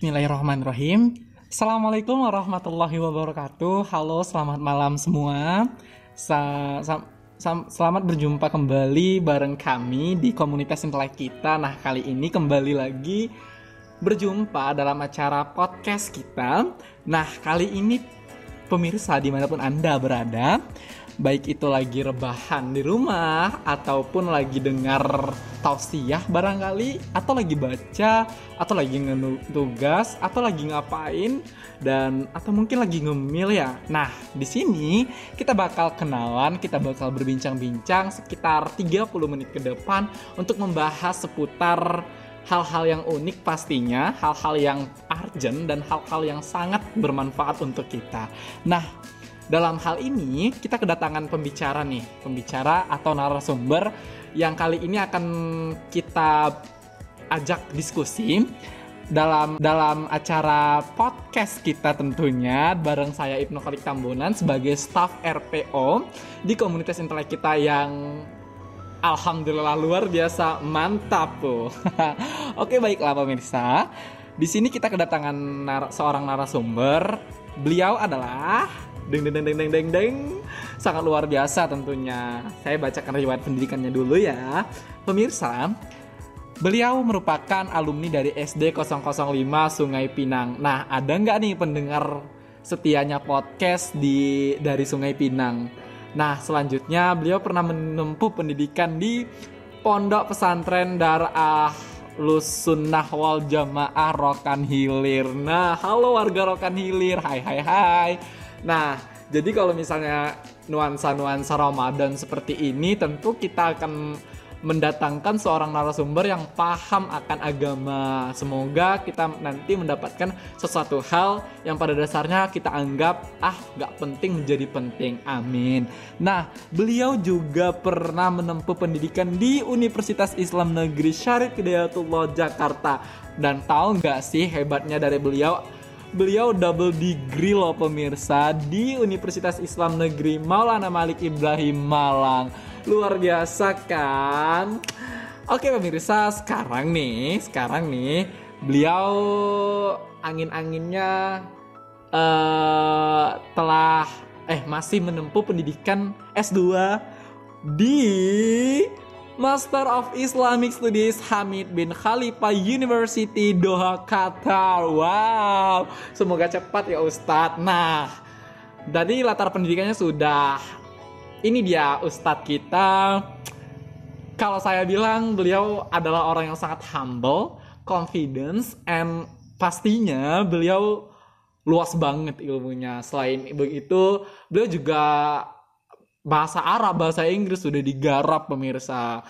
Bismillahirrahmanirrahim. Assalamualaikum warahmatullahi wabarakatuh. Halo, selamat malam semua. Sa sa sa- selamat berjumpa kembali bareng kami di komunitas intelek kita. Nah, kali ini kembali lagi berjumpa dalam acara podcast kita. Nah, kali ini pemirsa di mana pun Anda berada, baik itu lagi rebahan di rumah ataupun lagi dengar tausiah barangkali atau lagi baca atau lagi tugas atau lagi ngapain dan atau mungkin lagi ngemil ya. Nah, di sini kita bakal kenalan, kita bakal berbincang-bincang sekitar 30 menit ke depan untuk membahas seputar hal-hal yang unik pastinya, hal-hal yang urgent dan hal-hal yang sangat bermanfaat untuk kita. Nah, dalam hal ini kita kedatangan pembicara nih, pembicara atau narasumber yang kali ini akan kita ajak diskusi dalam dalam acara podcast kita tentunya bareng saya Ibnu Khalid Tambunan sebagai staff RPO di komunitas intelek kita yang Alhamdulillah luar biasa mantap tuh. Oke baiklah pemirsa. Di sini kita kedatangan nar- seorang narasumber. Beliau adalah deng deng deng deng deng deng sangat luar biasa tentunya. Saya bacakan riwayat pendidikannya dulu ya. Pemirsa, Beliau merupakan alumni dari SD 005 Sungai Pinang. Nah, ada nggak nih pendengar setianya podcast di dari Sungai Pinang? Nah, selanjutnya beliau pernah menempuh pendidikan di Pondok Pesantren Darah Sunnah wal Jamaah Rokan Hilir. Nah, halo warga Rokan Hilir. Hai hai hai. Nah, jadi kalau misalnya nuansa-nuansa Ramadan seperti ini tentu kita akan mendatangkan seorang narasumber yang paham akan agama. Semoga kita nanti mendapatkan sesuatu hal yang pada dasarnya kita anggap ah nggak penting menjadi penting. Amin. Nah, beliau juga pernah menempuh pendidikan di Universitas Islam Negeri Syarif Hidayatullah Jakarta. Dan tahu nggak sih hebatnya dari beliau? Beliau double degree loh pemirsa di Universitas Islam Negeri Maulana Malik Ibrahim Malang. Luar biasa kan? Oke pemirsa sekarang nih sekarang nih beliau angin-anginnya eh telah eh masih menempuh pendidikan S2 di Master of Islamic Studies Hamid bin Khalifa University Doha Qatar. Wow, semoga cepat ya Ustadz. Nah, dari latar pendidikannya sudah ini dia Ustadz kita. Kalau saya bilang beliau adalah orang yang sangat humble, confidence, and pastinya beliau luas banget ilmunya. Selain begitu, beliau juga bahasa Arab, bahasa Inggris sudah digarap pemirsa.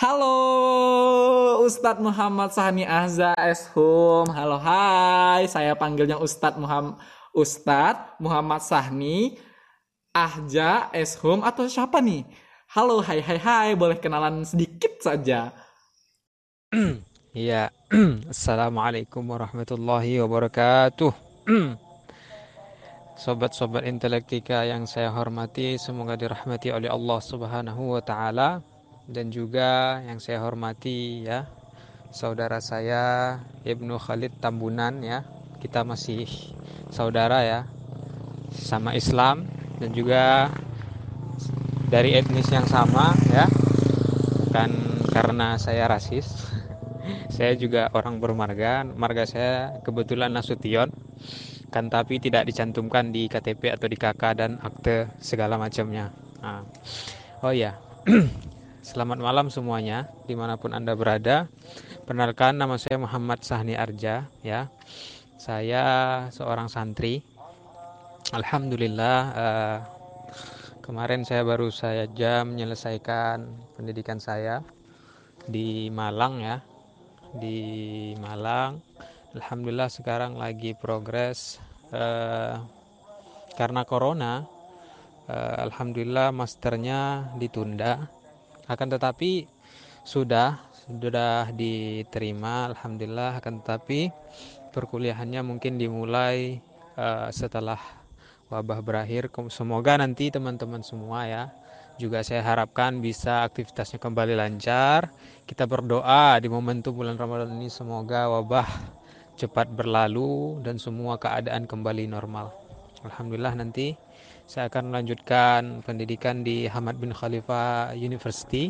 Halo Ustadz Muhammad Sahni Azza Eshum. Halo hai, saya panggilnya Ustadz Muhammad Ustadz Muhammad Sahni Ahja Eshum atau siapa nih? Halo, hai hai hai, boleh kenalan sedikit saja. Iya, Assalamualaikum warahmatullahi wabarakatuh. Sobat-sobat intelektika yang saya hormati, semoga dirahmati oleh Allah Subhanahu wa taala dan juga yang saya hormati ya, saudara saya Ibnu Khalid Tambunan ya. Kita masih saudara ya, sama Islam dan juga dari etnis yang sama ya. Kan karena saya rasis. saya juga orang bermarga, marga saya kebetulan Nasution kan tapi tidak dicantumkan di KTP atau di KK dan akte segala macamnya. Nah, oh ya, selamat malam semuanya di mana pun anda berada. Perkenalkan nama saya Muhammad Sahni Arja ya. Saya seorang santri. Alhamdulillah uh, kemarin saya baru saja menyelesaikan pendidikan saya di Malang ya. Di Malang Alhamdulillah sekarang lagi progres uh, karena corona. Uh, Alhamdulillah masternya ditunda. Akan tetapi sudah sudah diterima. Alhamdulillah. Akan tetapi perkuliahannya mungkin dimulai uh, setelah wabah berakhir. Semoga nanti teman-teman semua ya juga saya harapkan bisa aktivitasnya kembali lancar. Kita berdoa di momentum bulan Ramadan ini semoga wabah cepat berlalu dan semua keadaan kembali normal. Alhamdulillah nanti saya akan melanjutkan pendidikan di Hamad bin Khalifa University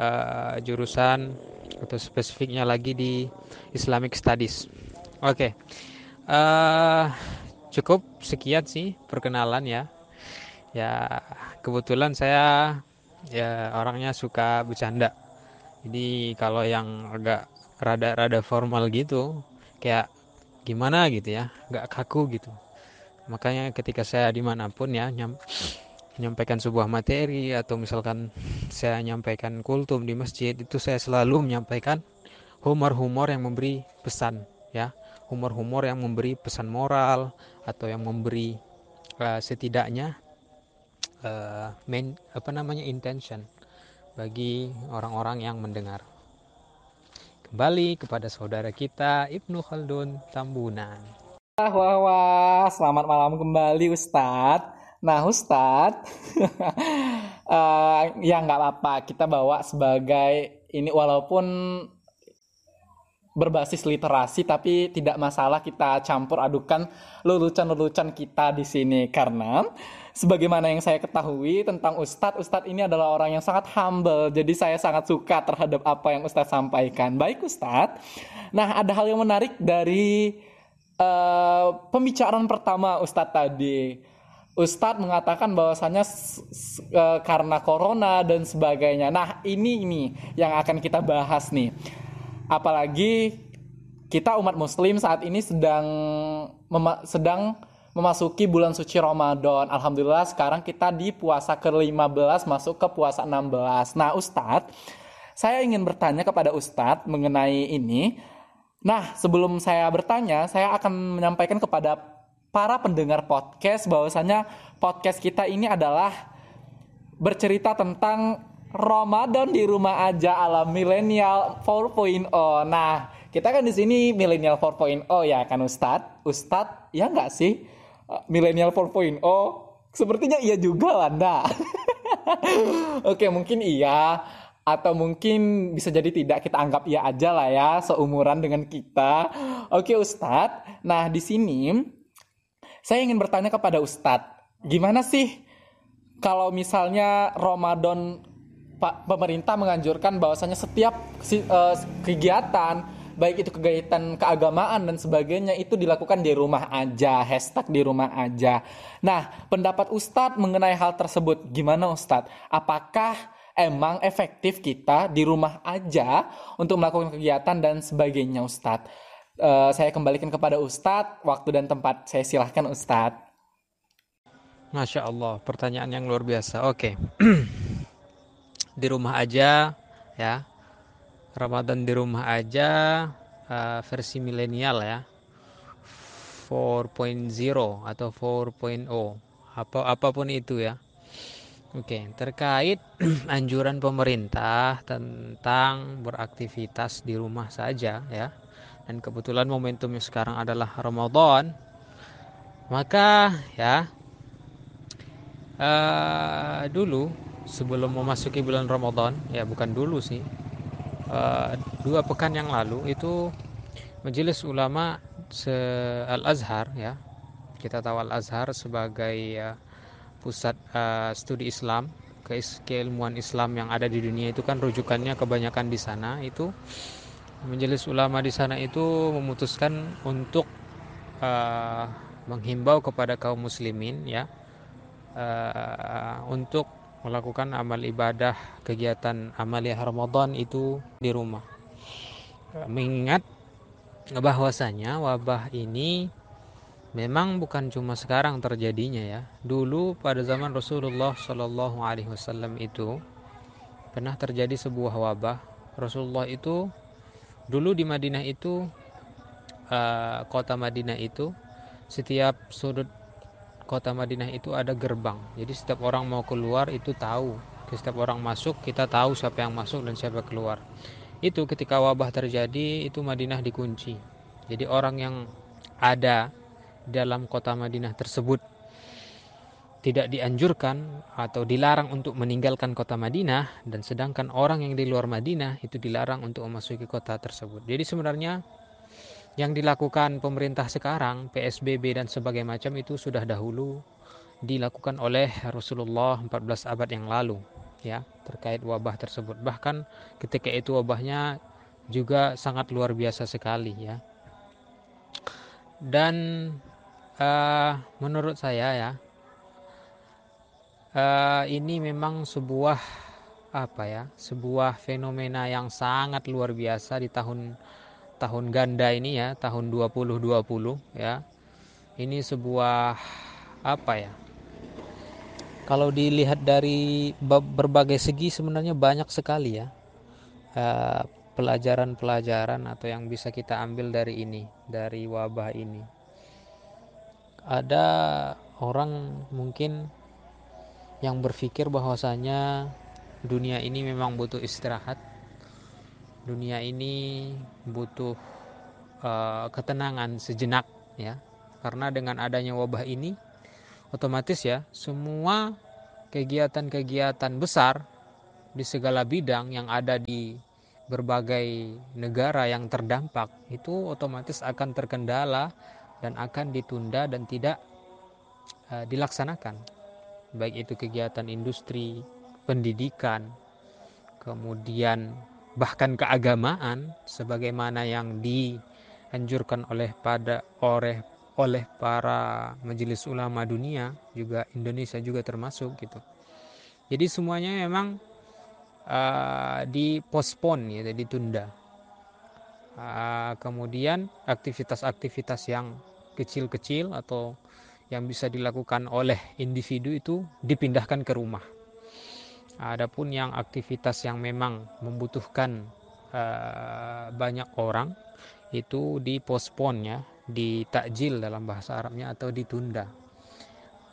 uh, jurusan atau spesifiknya lagi di Islamic Studies. Oke, okay. uh, cukup sekian sih perkenalan ya. Ya kebetulan saya ya orangnya suka bercanda. Jadi kalau yang agak rada-rada formal gitu, kayak gimana gitu ya, nggak kaku gitu. Makanya ketika saya di mana pun ya nyam, menyampaikan sebuah materi atau misalkan saya menyampaikan kultum di masjid itu saya selalu menyampaikan humor-humor yang memberi pesan ya. Humor-humor yang memberi pesan moral atau yang memberi uh, setidaknya uh, main apa namanya intention bagi orang-orang yang mendengar kembali kepada saudara kita Ibnu Khaldun Tambunan. Wah, wah, wah, selamat malam kembali Ustadz. Nah Ustadz, uh, ya nggak apa-apa, kita bawa sebagai ini walaupun berbasis literasi tapi tidak masalah kita campur adukan lelucon-lelucon kita di sini karena sebagaimana yang saya ketahui tentang Ustadz, Ustadz ini adalah orang yang sangat humble jadi saya sangat suka terhadap apa yang Ustadz sampaikan. Baik Ustadz, nah ada hal yang menarik dari uh, pembicaraan pertama Ustadz tadi, Ustadz mengatakan bahwasannya uh, karena corona dan sebagainya. Nah ini ini yang akan kita bahas nih. Apalagi kita umat Muslim saat ini sedang mema sedang memasuki bulan suci Ramadan. Alhamdulillah sekarang kita di puasa ke-15 masuk ke puasa 16. Nah Ustadz, saya ingin bertanya kepada Ustadz mengenai ini Nah, sebelum saya bertanya, saya akan menyampaikan kepada para pendengar podcast bahwasanya podcast kita ini adalah bercerita tentang Ramadan di rumah aja ala milenial 4.0. Nah, kita kan di sini milenial 4.0 ya kan Ustadz? Ustadz, ya nggak sih? Eh, milenial 4.0? Sepertinya iya juga Wanda. Oke, mungkin iya atau mungkin bisa jadi tidak kita anggap ya aja lah ya seumuran dengan kita. Oke Ustadz, nah di sini saya ingin bertanya kepada Ustadz, gimana sih kalau misalnya Ramadan Pak pemerintah menganjurkan bahwasanya setiap uh, kegiatan baik itu kegiatan keagamaan dan sebagainya itu dilakukan di rumah aja, hashtag di rumah aja. Nah, pendapat Ustadz mengenai hal tersebut gimana Ustadz? Apakah emang efektif kita di rumah aja untuk melakukan kegiatan dan sebagainya Ustadz. Uh, saya kembalikan kepada Ustadz, waktu dan tempat saya silahkan Ustadz. Masya Allah, pertanyaan yang luar biasa. Oke, okay. di rumah aja ya, Ramadan di rumah aja uh, versi milenial ya, 4.0 atau 4.0 apa apa pun itu ya Oke, terkait anjuran pemerintah tentang beraktivitas di rumah saja ya. Dan kebetulan momentumnya sekarang adalah Ramadan. Maka ya uh, dulu sebelum memasuki bulan Ramadan, ya bukan dulu sih. Uh, dua pekan yang lalu itu Majelis Ulama Al-Azhar ya. Kita tahu Al-Azhar sebagai uh, pusat uh, studi Islam ke keilmuan Islam yang ada di dunia itu kan rujukannya kebanyakan di sana itu majelis ulama di sana itu memutuskan untuk uh, menghimbau kepada kaum muslimin ya uh, untuk melakukan amal ibadah kegiatan amalia Ramadan itu di rumah mengingat bahwasanya wabah ini memang bukan cuma sekarang terjadinya ya. Dulu pada zaman Rasulullah Shallallahu Alaihi Wasallam itu pernah terjadi sebuah wabah. Rasulullah itu dulu di Madinah itu uh, kota Madinah itu setiap sudut kota Madinah itu ada gerbang. Jadi setiap orang mau keluar itu tahu. Setiap orang masuk kita tahu siapa yang masuk dan siapa keluar. Itu ketika wabah terjadi itu Madinah dikunci. Jadi orang yang ada dalam kota Madinah tersebut tidak dianjurkan atau dilarang untuk meninggalkan kota Madinah dan sedangkan orang yang di luar Madinah itu dilarang untuk memasuki kota tersebut. Jadi sebenarnya yang dilakukan pemerintah sekarang PSBB dan sebagainya macam itu sudah dahulu dilakukan oleh Rasulullah 14 abad yang lalu ya terkait wabah tersebut. Bahkan ketika itu wabahnya juga sangat luar biasa sekali ya. Dan uh, menurut saya ya uh, ini memang sebuah apa ya sebuah fenomena yang sangat luar biasa di tahun tahun ganda ini ya tahun 2020 ya. Ini sebuah apa ya kalau dilihat dari berbagai segi sebenarnya banyak sekali ya eh, pelajaran-pelajaran atau yang bisa kita ambil dari ini dari wabah ini. Ada orang mungkin yang berpikir bahwasanya dunia ini memang butuh istirahat dunia ini butuh uh, ketenangan sejenak ya. Karena dengan adanya wabah ini otomatis ya semua kegiatan-kegiatan besar di segala bidang yang ada di berbagai negara yang terdampak itu otomatis akan terkendala dan akan ditunda dan tidak uh, dilaksanakan. Baik itu kegiatan industri, pendidikan, kemudian bahkan keagamaan sebagaimana yang dianjurkan oleh pada oleh oleh para majelis ulama dunia juga Indonesia juga termasuk gitu. Jadi semuanya memang uh, dipospon ya, ditunda. Uh, kemudian aktivitas-aktivitas yang kecil-kecil atau yang bisa dilakukan oleh individu itu dipindahkan ke rumah Adapun yang aktivitas yang memang membutuhkan uh, banyak orang itu dipospon ya, ditakjil dalam bahasa Arabnya atau ditunda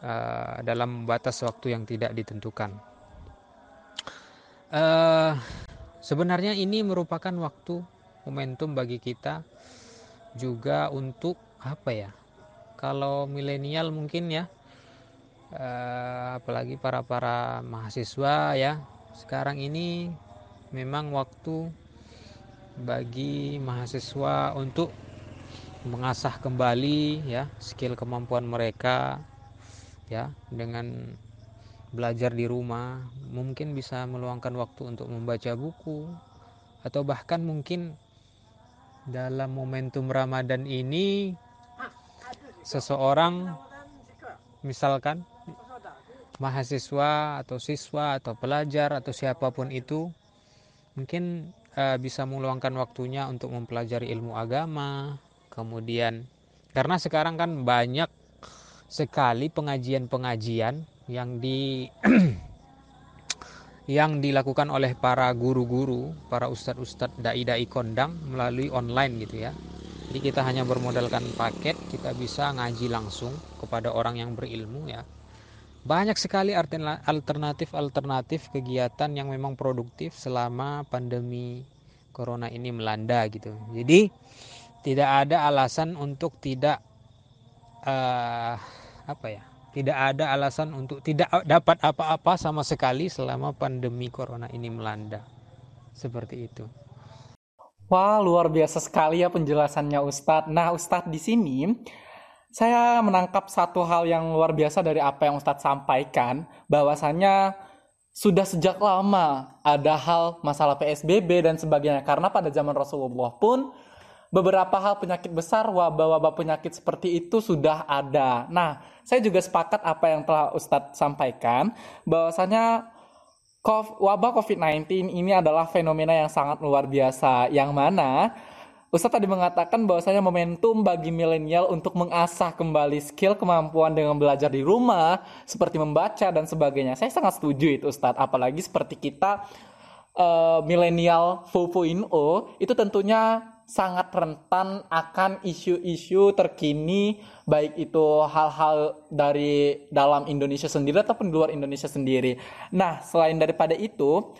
uh, dalam batas waktu yang tidak ditentukan. Uh, sebenarnya ini merupakan waktu momentum bagi kita juga untuk apa ya? Kalau milenial mungkin ya eh, apalagi para para mahasiswa ya. Sekarang ini memang waktu bagi mahasiswa untuk mengasah kembali ya skill kemampuan mereka ya dengan belajar di rumah. Mungkin bisa meluangkan waktu untuk membaca buku atau bahkan mungkin dalam momentum Ramadan ini seseorang misalkan mahasiswa atau siswa atau pelajar atau siapa pun itu mungkin uh, bisa meluangkan waktunya untuk mempelajari ilmu agama kemudian karena sekarang kan banyak sekali pengajian-pengajian yang di yang dilakukan oleh para guru-guru, para ustadz-ustadz dai-dai kondang melalui online gitu ya. Jadi kita hanya bermodalkan paket, kita bisa ngaji langsung kepada orang yang berilmu ya banyak sekali alternatif-alternatif kegiatan yang memang produktif selama pandemi corona ini melanda gitu. Jadi tidak ada alasan untuk tidak uh, apa ya? Tidak ada alasan untuk tidak dapat apa-apa sama sekali selama pandemi corona ini melanda. Seperti itu. Wah, luar biasa sekali ya penjelasannya Ustadz. Nah, Ustadz di sini saya menangkap satu hal yang luar biasa dari apa yang Ustadz sampaikan, bahwasanya sudah sejak lama ada hal masalah PSBB dan sebagainya. Karena pada zaman Rasulullah pun beberapa hal penyakit besar, wabah-wabah penyakit seperti itu sudah ada. Nah, saya juga sepakat apa yang telah Ustadz sampaikan, bahwasanya wabah COVID-19 ini adalah fenomena yang sangat luar biasa, yang mana Ustadz tadi mengatakan bahwasanya momentum bagi milenial untuk mengasah kembali skill kemampuan dengan belajar di rumah, seperti membaca dan sebagainya. Saya sangat setuju itu Ustadz, apalagi seperti kita uh, milenial 4.0 itu tentunya sangat rentan akan isu-isu terkini baik itu hal-hal dari dalam Indonesia sendiri ataupun luar Indonesia sendiri. Nah, selain daripada itu,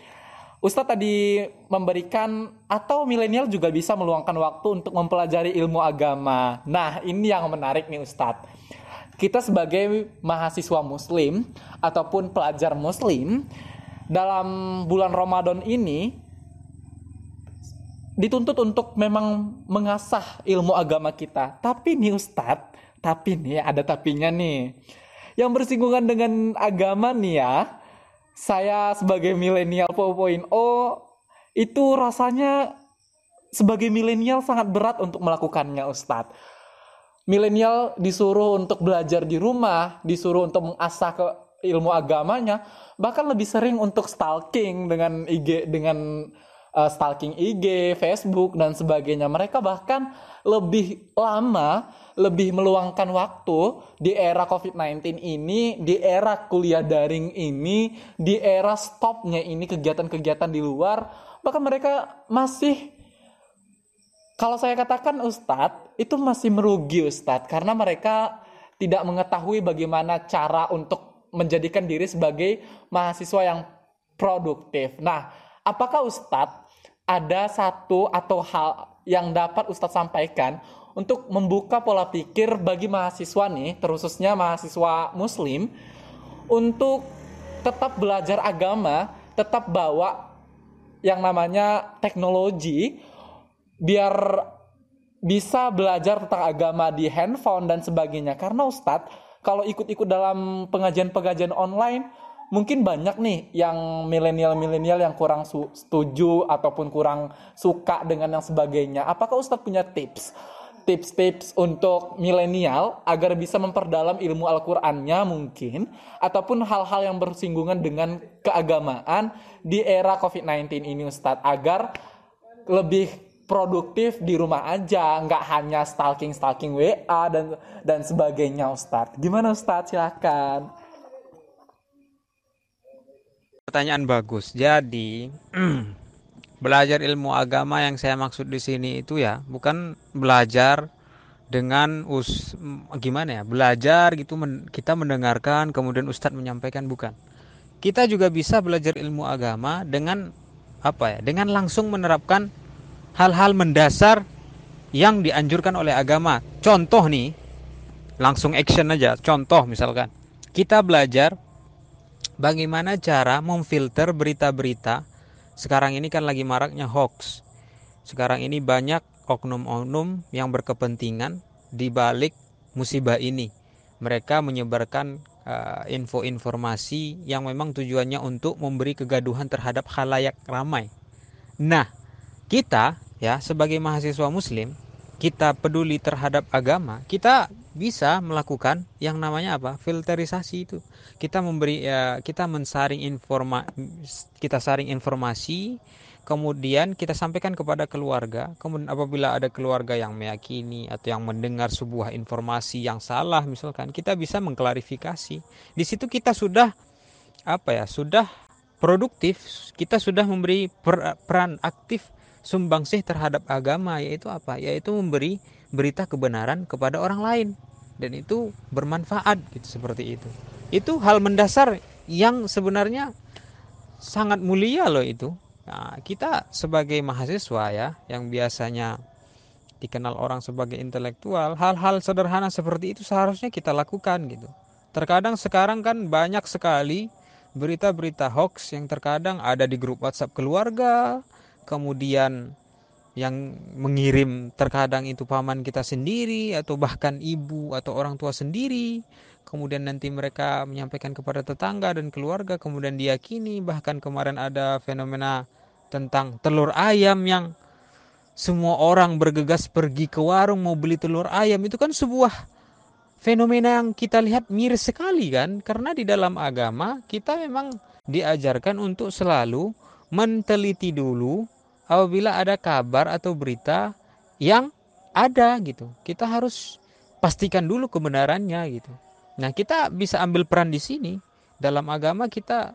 Ustadz tadi memberikan atau milenial juga bisa meluangkan waktu untuk mempelajari ilmu agama. Nah, ini yang menarik nih Ustadz. Kita sebagai mahasiswa muslim ataupun pelajar muslim dalam bulan Ramadan ini dituntut untuk memang mengasah ilmu agama kita. Tapi nih Ustadz, tapi nih ada tapinya nih. Yang bersinggungan dengan agama nih ya, saya sebagai milenial 4.0 itu rasanya sebagai milenial sangat berat untuk melakukannya Ustadz. Milenial disuruh untuk belajar di rumah, disuruh untuk mengasah ke ilmu agamanya, bahkan lebih sering untuk stalking dengan IG dengan uh, stalking IG, Facebook dan sebagainya. Mereka bahkan lebih lama, lebih meluangkan waktu di era COVID-19 ini, di era kuliah daring ini, di era stopnya ini kegiatan-kegiatan di luar, bahkan mereka masih kalau saya katakan Ustadz, itu masih merugi Ustadz, karena mereka tidak mengetahui bagaimana cara untuk menjadikan diri sebagai mahasiswa yang produktif. Nah, apakah Ustadz ada satu atau hal yang dapat Ustadz sampaikan untuk membuka pola pikir bagi mahasiswa nih, terususnya mahasiswa muslim, untuk tetap belajar agama, tetap bawa yang namanya teknologi, biar bisa belajar tentang agama di handphone dan sebagainya. Karena Ustadz, kalau ikut-ikut dalam pengajian-pengajian online, mungkin banyak nih yang milenial-milenial yang kurang setuju ataupun kurang suka dengan yang sebagainya. Apakah Ustadz punya tips? Tips-tips untuk milenial agar bisa memperdalam ilmu Al-Qur'annya mungkin ataupun hal-hal yang bersinggungan dengan keagamaan di era COVID-19 ini Ustadz agar lebih produktif di rumah aja, nggak hanya stalking stalking WA dan dan sebagainya, Ustadz. Gimana Ustadz? Silakan. Pertanyaan bagus. Jadi belajar ilmu agama yang saya maksud di sini itu ya bukan belajar dengan us gimana ya belajar gitu men, kita mendengarkan kemudian ustadz menyampaikan bukan kita juga bisa belajar ilmu agama dengan apa ya dengan langsung menerapkan hal-hal mendasar yang dianjurkan oleh agama. Contoh nih, langsung action aja. Contoh misalkan, kita belajar bagaimana cara memfilter berita-berita. Sekarang ini kan lagi maraknya hoax. Sekarang ini banyak oknum-oknum yang berkepentingan di balik musibah ini. Mereka menyebarkan uh, info informasi yang memang tujuannya untuk memberi kegaduhan terhadap khalayak ramai. Nah, kita ya sebagai mahasiswa muslim kita peduli terhadap agama kita bisa melakukan yang namanya apa? Filterisasi itu. Kita memberi ya kita mensaring informa kita saring informasi kemudian kita sampaikan kepada keluarga. Kemudian apabila ada keluarga yang meyakini atau yang mendengar sebuah informasi yang salah misalkan kita bisa mengklarifikasi. Di situ kita sudah apa ya sudah produktif kita sudah memberi per, peran aktif sumbangsih terhadap agama yaitu apa? Yaitu memberi berita kebenaran kepada orang lain dan itu bermanfaat gitu seperti itu. Itu hal mendasar yang sebenarnya sangat mulia loh itu. Nah, kita sebagai mahasiswa ya yang biasanya dikenal orang sebagai intelektual, hal-hal sederhana seperti itu seharusnya kita lakukan gitu. Terkadang sekarang kan banyak sekali berita-berita hoax yang terkadang ada di grup WhatsApp keluarga, kemudian yang mengirim terkadang itu paman kita sendiri atau bahkan ibu atau orang tua sendiri. Kemudian nanti mereka menyampaikan kepada tetangga dan keluarga kemudian diyakini. Bahkan kemarin ada fenomena tentang telur ayam yang semua orang bergegas pergi ke warung mau beli telur ayam. Itu kan sebuah fenomena yang kita lihat miris sekali kan? Karena di dalam agama kita memang diajarkan untuk selalu menteliti dulu apabila ada kabar atau berita yang ada gitu. Kita harus pastikan dulu kebenarannya gitu. Nah, kita bisa ambil peran di sini. Dalam agama kita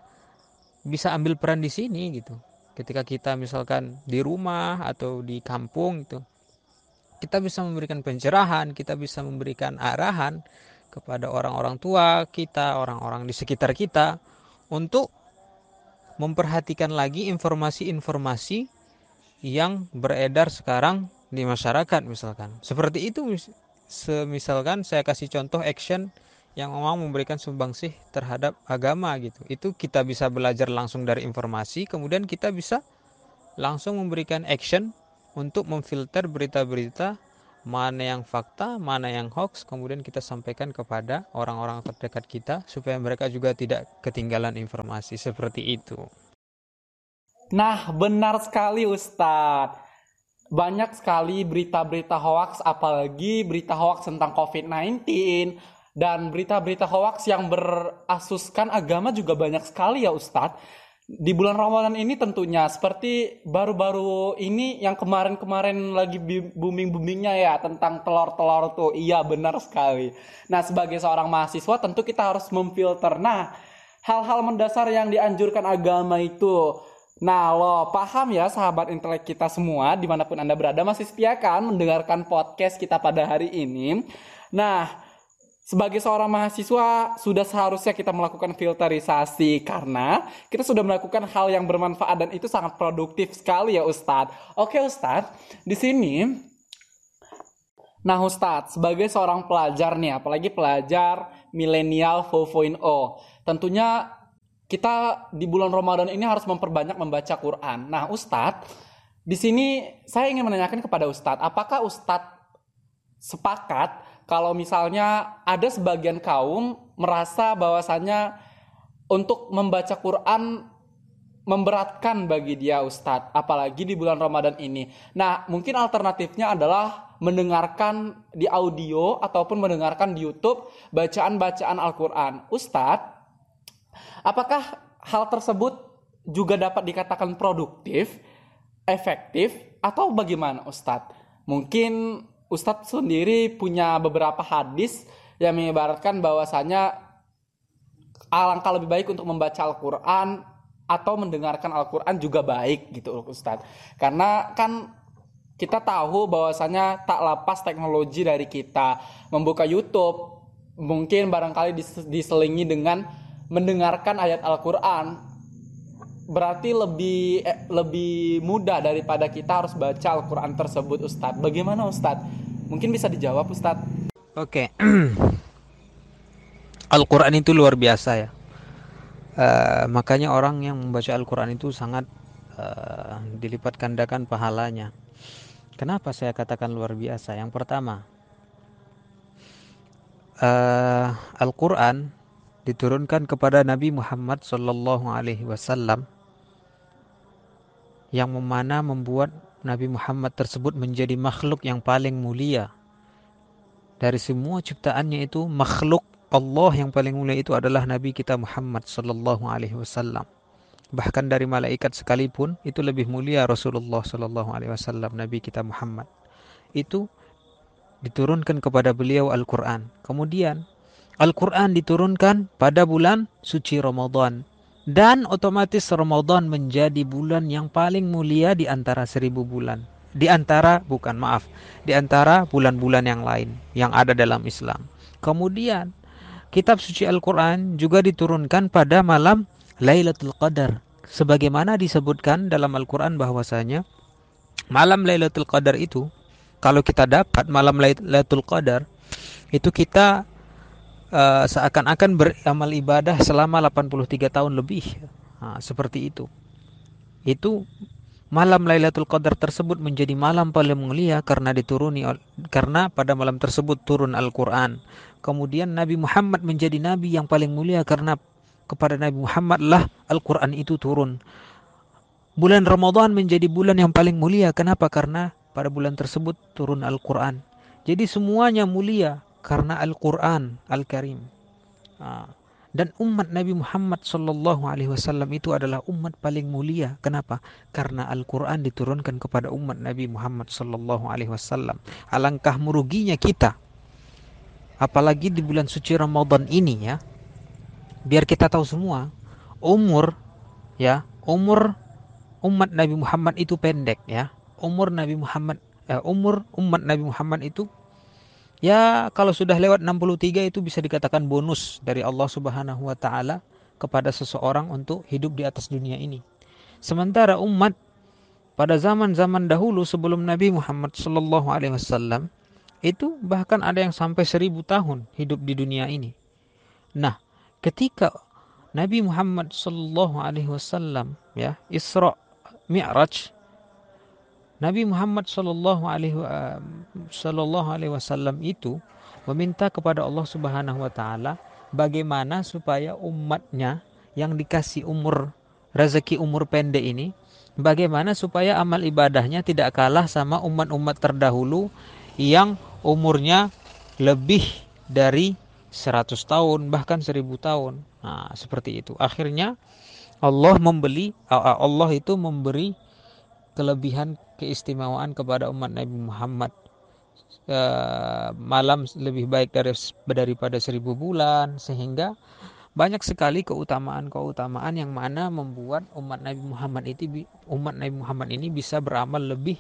bisa ambil peran di sini gitu. Ketika kita misalkan di rumah atau di kampung itu kita bisa memberikan pencerahan, kita bisa memberikan arahan kepada orang-orang tua kita, orang-orang di sekitar kita untuk memperhatikan lagi informasi-informasi yang beredar sekarang di masyarakat misalkan. Seperti itu semisalkan saya kasih contoh action yang memang memberikan sumbangsih terhadap agama gitu. Itu kita bisa belajar langsung dari informasi, kemudian kita bisa langsung memberikan action untuk memfilter berita-berita mana yang fakta, mana yang hoax, kemudian kita sampaikan kepada orang-orang terdekat kita supaya mereka juga tidak ketinggalan informasi seperti itu. Nah, benar sekali Ustadz. Banyak sekali berita-berita hoax, apalagi berita hoax tentang COVID-19, dan berita-berita hoax yang berasuskan agama juga banyak sekali ya Ustadz di bulan Ramadan ini tentunya seperti baru-baru ini yang kemarin-kemarin lagi booming-boomingnya ya tentang telur-telur tuh iya benar sekali. Nah sebagai seorang mahasiswa tentu kita harus memfilter. Nah hal-hal mendasar yang dianjurkan agama itu. Nah lo paham ya sahabat intelek kita semua di mana pun anda berada masih setia kan mendengarkan podcast kita pada hari ini. Nah sebagai seorang mahasiswa sudah seharusnya kita melakukan filterisasi karena kita sudah melakukan hal yang bermanfaat dan itu sangat produktif sekali ya Ustadz. Oke Ustadz, di sini Nah Ustadz, sebagai seorang pelajar nih, apalagi pelajar milenial 4.0, tentunya kita di bulan Ramadan ini harus memperbanyak membaca Quran. Nah Ustadz, di sini saya ingin menanyakan kepada Ustadz, apakah Ustadz sepakat kalau misalnya ada sebagian kaum merasa bahwasannya untuk membaca Quran memberatkan bagi dia Ustadz, apalagi di bulan Ramadan ini. Nah, mungkin alternatifnya adalah mendengarkan di audio ataupun mendengarkan di YouTube bacaan-bacaan Al-Quran. Ustadz, apakah hal tersebut juga dapat dikatakan produktif, efektif, atau bagaimana Ustadz? Mungkin Ustadz sendiri punya beberapa hadis yang mengibaratkan bahwasanya alangkah lebih baik untuk membaca Al-Quran atau mendengarkan Al-Quran juga baik gitu Ustadz. Karena kan kita tahu bahwasanya tak lepas teknologi dari kita membuka YouTube mungkin barangkali diselingi dengan mendengarkan ayat Al-Quran berarti lebih eh, lebih mudah daripada kita harus baca Al-Quran tersebut Ustadz. Bagaimana Ustadz? Mungkin bisa dijawab Ustadz. Oke. Okay. Al-Quran itu luar biasa ya. Uh, makanya orang yang membaca Al-Quran itu sangat uh, dilipat gandakan pahalanya. Kenapa saya katakan luar biasa? Yang pertama, uh, Al-Quran diturunkan kepada Nabi Muhammad Sallallahu Alaihi Wasallam yang memana membuat Nabi Muhammad tersebut menjadi makhluk yang paling mulia. Dari semua ciptaannya itu makhluk Allah yang paling mulia itu adalah Nabi kita Muhammad sallallahu alaihi wasallam. Bahkan dari malaikat sekalipun itu lebih mulia Rasulullah sallallahu alaihi wasallam Nabi kita Muhammad. Itu diturunkan kepada beliau Al-Qur'an. Kemudian Al-Qur'an diturunkan pada bulan suci Ramadan dan otomatis Ramadan menjadi bulan yang paling mulia di antara seribu bulan. Di antara, bukan maaf, di antara bulan-bulan yang lain yang ada dalam Islam. Kemudian, kitab suci Al-Quran juga diturunkan pada malam Lailatul Qadar. Sebagaimana disebutkan dalam Al-Quran bahwasanya malam Lailatul Qadar itu, kalau kita dapat malam Lailatul Qadar, itu kita uh, seakan-akan beramal ibadah selama 83 tahun lebih. Nah, seperti itu. Itu malam Lailatul Qadar tersebut menjadi malam paling mulia karena dituruni karena pada malam tersebut turun Al-Qur'an. Kemudian Nabi Muhammad menjadi nabi yang paling mulia karena kepada Nabi Muhammad lah Al-Qur'an itu turun. Bulan Ramadan menjadi bulan yang paling mulia. Kenapa? Karena pada bulan tersebut turun Al-Qur'an. Jadi semuanya mulia karena Al-Quran Al-Karim. Dan umat Nabi Muhammad Sallallahu Alaihi Wasallam itu adalah umat paling mulia. Kenapa? Karena Al-Quran diturunkan kepada umat Nabi Muhammad Sallallahu Alaihi Wasallam. Alangkah meruginya kita, apalagi di bulan suci Ramadan ini ya. Biar kita tahu semua, umur ya, umur umat Nabi Muhammad itu pendek ya. Umur Nabi Muhammad, eh, umur umat Nabi Muhammad itu Ya, kalau sudah lewat 63 itu bisa dikatakan bonus dari Allah Subhanahu wa taala kepada seseorang untuk hidup di atas dunia ini. Sementara umat pada zaman-zaman dahulu sebelum Nabi Muhammad sallallahu alaihi wasallam itu bahkan ada yang sampai seribu tahun hidup di dunia ini. Nah, ketika Nabi Muhammad sallallahu alaihi wasallam ya Isra Mi'raj Nabi Muhammad Shallallahu Alaihi Wasallam itu meminta kepada Allah Subhanahu Wa Taala bagaimana supaya umatnya yang dikasih umur rezeki umur pendek ini bagaimana supaya amal ibadahnya tidak kalah sama umat-umat terdahulu yang umurnya lebih dari 100 tahun bahkan 1000 tahun. Nah, seperti itu. Akhirnya Allah membeli Allah itu memberi kelebihan keistimewaan kepada umat Nabi Muhammad uh, malam lebih baik dari daripada seribu bulan sehingga banyak sekali keutamaan-keutamaan yang mana membuat umat Nabi Muhammad itu umat Nabi Muhammad ini bisa beramal lebih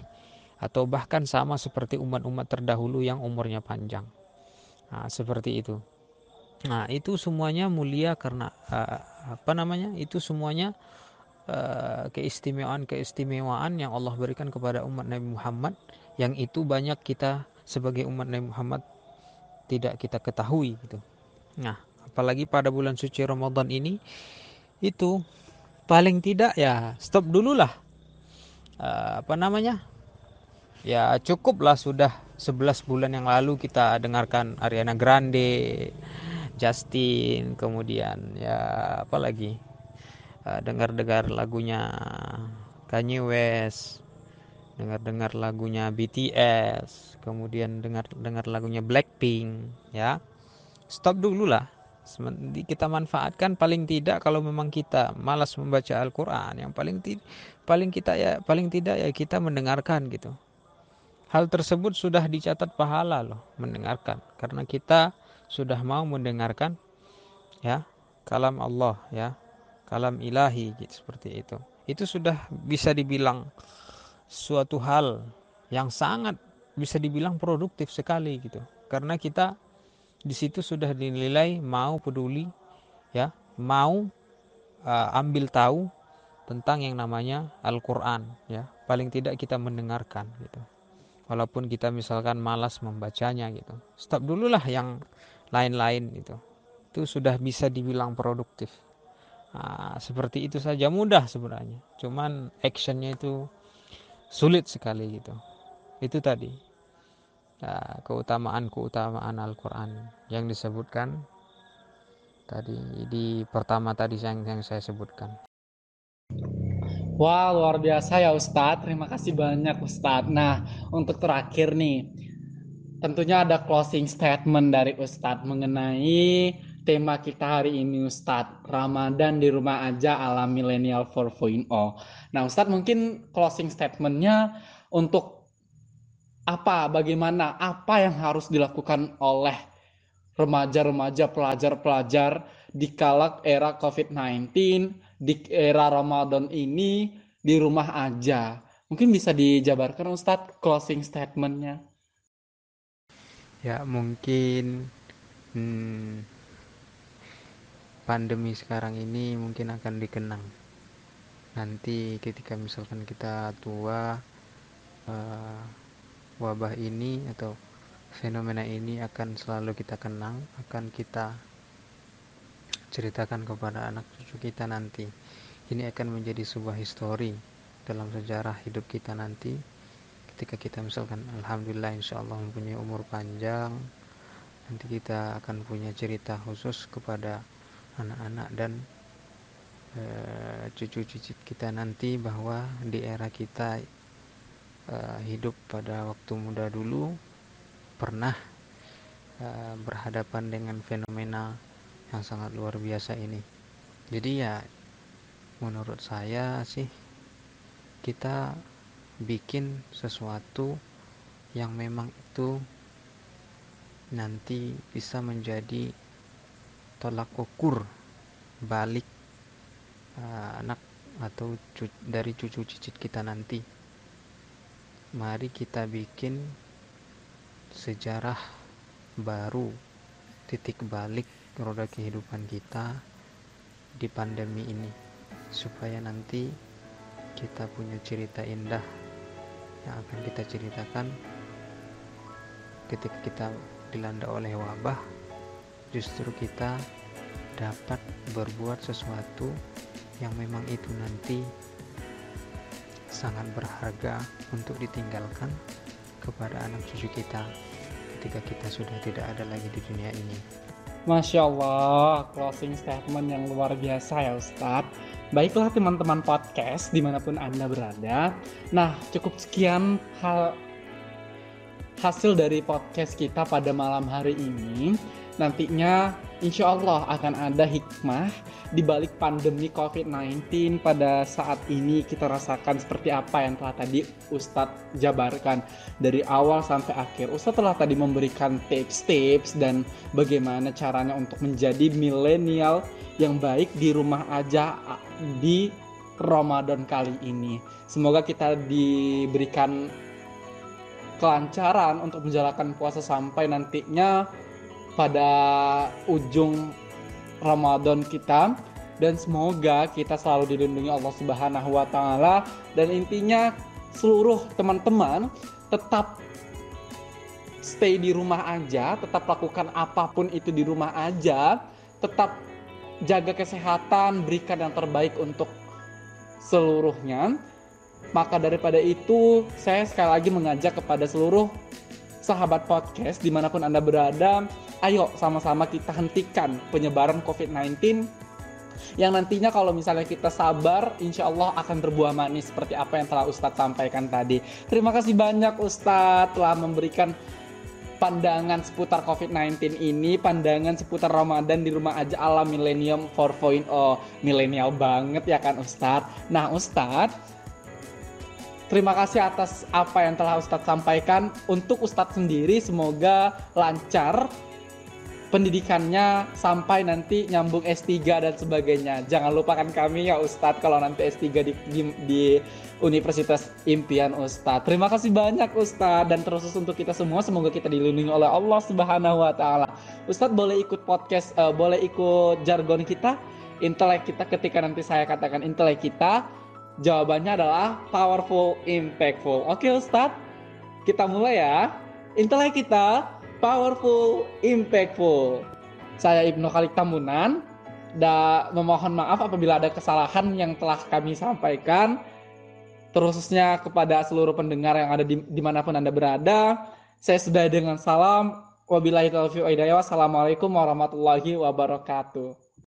atau bahkan sama seperti umat-umat terdahulu yang umurnya panjang. Nah, seperti itu. Nah, itu semuanya mulia karena uh, apa namanya? Itu semuanya keistimewaan-keistimewaan yang Allah berikan kepada umat Nabi Muhammad yang itu banyak kita sebagai umat Nabi Muhammad tidak kita ketahui gitu. Nah, apalagi pada bulan suci Ramadan ini itu paling tidak ya stop dulu lah uh, apa namanya? Ya cukuplah sudah 11 bulan yang lalu kita dengarkan Ariana Grande Justin kemudian ya apalagi uh, dengar-dengar lagunya Kanye West dengar-dengar lagunya BTS kemudian dengar-dengar lagunya Blackpink ya. Stop dulu lah kita manfaatkan. Paling tidak kalau memang kita malas membaca Al-Qur'an yang paling paling kita ya paling tidak ya kita mendengarkan gitu. Hal tersebut sudah dicatat pahala loh mendengarkan. Karena kita sudah mau mendengarkan ya kalam Allah ya kalam ilahi gitu seperti itu. Itu sudah bisa dibilang suatu hal yang sangat bisa dibilang produktif sekali gitu. Karena kita di situ sudah dinilai mau peduli ya mau uh, ambil tahu tentang yang namanya Al-Qur'an ya. Paling tidak kita mendengarkan gitu. Walaupun kita misalkan malas membacanya gitu. Stop dulu lah yang lain-lain gitu. Itu sudah bisa dibilang produktif nah, seperti itu saja mudah sebenarnya. Cuman actionnya itu sulit sekali gitu. Itu tadi. Ya, keutamaan-keutamaan Al-Quran yang disebutkan tadi. Di pertama tadi yang, yang saya sebutkan. Wah luar biasa ya Ustadz, terima kasih banyak Ustadz. Nah untuk terakhir nih, tentunya ada closing statement dari Ustadz mengenai tema kita hari ini Ustadz, Ramadan di rumah aja ala milenial 4.0. Nah Ustadz mungkin closing statementnya untuk apa, bagaimana, apa yang harus dilakukan oleh remaja-remaja, pelajar-pelajar di kala era COVID-19, di era Ramadan ini, di rumah aja. Mungkin bisa dijabarkan Ustadz closing statementnya. Ya mungkin hmm, pandemi sekarang ini mungkin akan dikenang. Nanti ketika misalkan kita tua, uh, wabah ini atau fenomena ini akan selalu kita kenang, akan kita ceritakan kepada anak cucu kita nanti. Ini akan menjadi sebuah histori dalam sejarah hidup kita nanti ketika kita misalkan Alhamdulillah insya Allah mempunyai umur panjang nanti kita akan punya cerita khusus kepada anak-anak dan eh, cucu-cucu kita nanti bahwa di era kita uh, hidup pada waktu muda dulu pernah uh, berhadapan dengan fenomena yang sangat luar biasa ini. Jadi ya menurut saya sih kita bikin sesuatu yang memang itu nanti bisa menjadi tolak ukur balik uh, anak atau dari cucu cicit kita nanti. Mari kita bikin sejarah baru titik balik roda kehidupan kita di pandemi ini supaya nanti kita punya cerita indah yang akan kita ceritakan ketika kita dilanda oleh wabah justru kita dapat berbuat sesuatu yang memang itu nanti sangat berharga untuk ditinggalkan kepada anak cucu kita ketika kita sudah tidak ada lagi di dunia ini. Masya Allah, closing statement yang luar biasa ya Ustadz. Baiklah teman-teman podcast di mana pun Anda berada. Nah, cukup sekian hal hasil dari podcast kita pada malam hari ini. Nantinya insya Allah akan ada hikmah di balik pandemi COVID-19 pada saat ini kita rasakan seperti apa yang telah tadi Ustadz jabarkan dari awal sampai akhir. Ustadz telah tadi memberikan tips-tips dan bagaimana caranya untuk menjadi milenial yang baik di rumah aja di Ramadan kali ini. Semoga kita diberikan kelancaran untuk menjalankan puasa sampai nantinya pada ujung Ramadan kita dan semoga kita selalu dilindungi Allah Subhanahu wa taala dan intinya seluruh teman-teman tetap stay di rumah aja, tetap lakukan apa pun itu di rumah aja, tetap jaga kesehatan, berikan yang terbaik untuk seluruhnya. Maka daripada itu, saya sekali lagi mengajak kepada seluruh sahabat podcast di mana pun Anda berada, ayo sama-sama kita hentikan penyebaran COVID-19 yang nantinya kalau misalnya kita sabar, insya Allah akan berbuah manis seperti apa yang telah Ustadz sampaikan tadi. Terima kasih banyak Ustadz telah memberikan pandangan seputar COVID-19 ini, pandangan seputar Ramadan di rumah aja ala Millennium 4.0. Milenial banget ya kan Ustadz. Nah Ustadz, Terima kasih atas apa yang telah Ustadz sampaikan. Untuk Ustadz sendiri semoga lancar pendidikannya sampai nanti nyambung S3 dan sebagainya. Jangan lupakan kami ya Ustadz kalau nanti S3 di, di, di Universitas Impian Ustadz. Terima kasih banyak Ustadz dan terus untuk kita semua semoga kita dilindungi oleh Allah Subhanahu wa taala. Ustadz boleh ikut podcast uh, boleh ikut jargon kita, intelek kita ketika nanti saya katakan intelek kita, jawabannya adalah powerful, impactful. Oke Ustadz, kita mulai ya. Intelek kita powerful, impactful. Saya Ibnu Khalid Tamunan dan memohon maaf apabila ada kesalahan yang telah kami sampaikan terusnya kepada seluruh pendengar yang ada di di mana pun anda berada. Saya sudah dengan salam. Wabillahi taufiq Wassalamualaikum warahmatullahi wabarakatuh.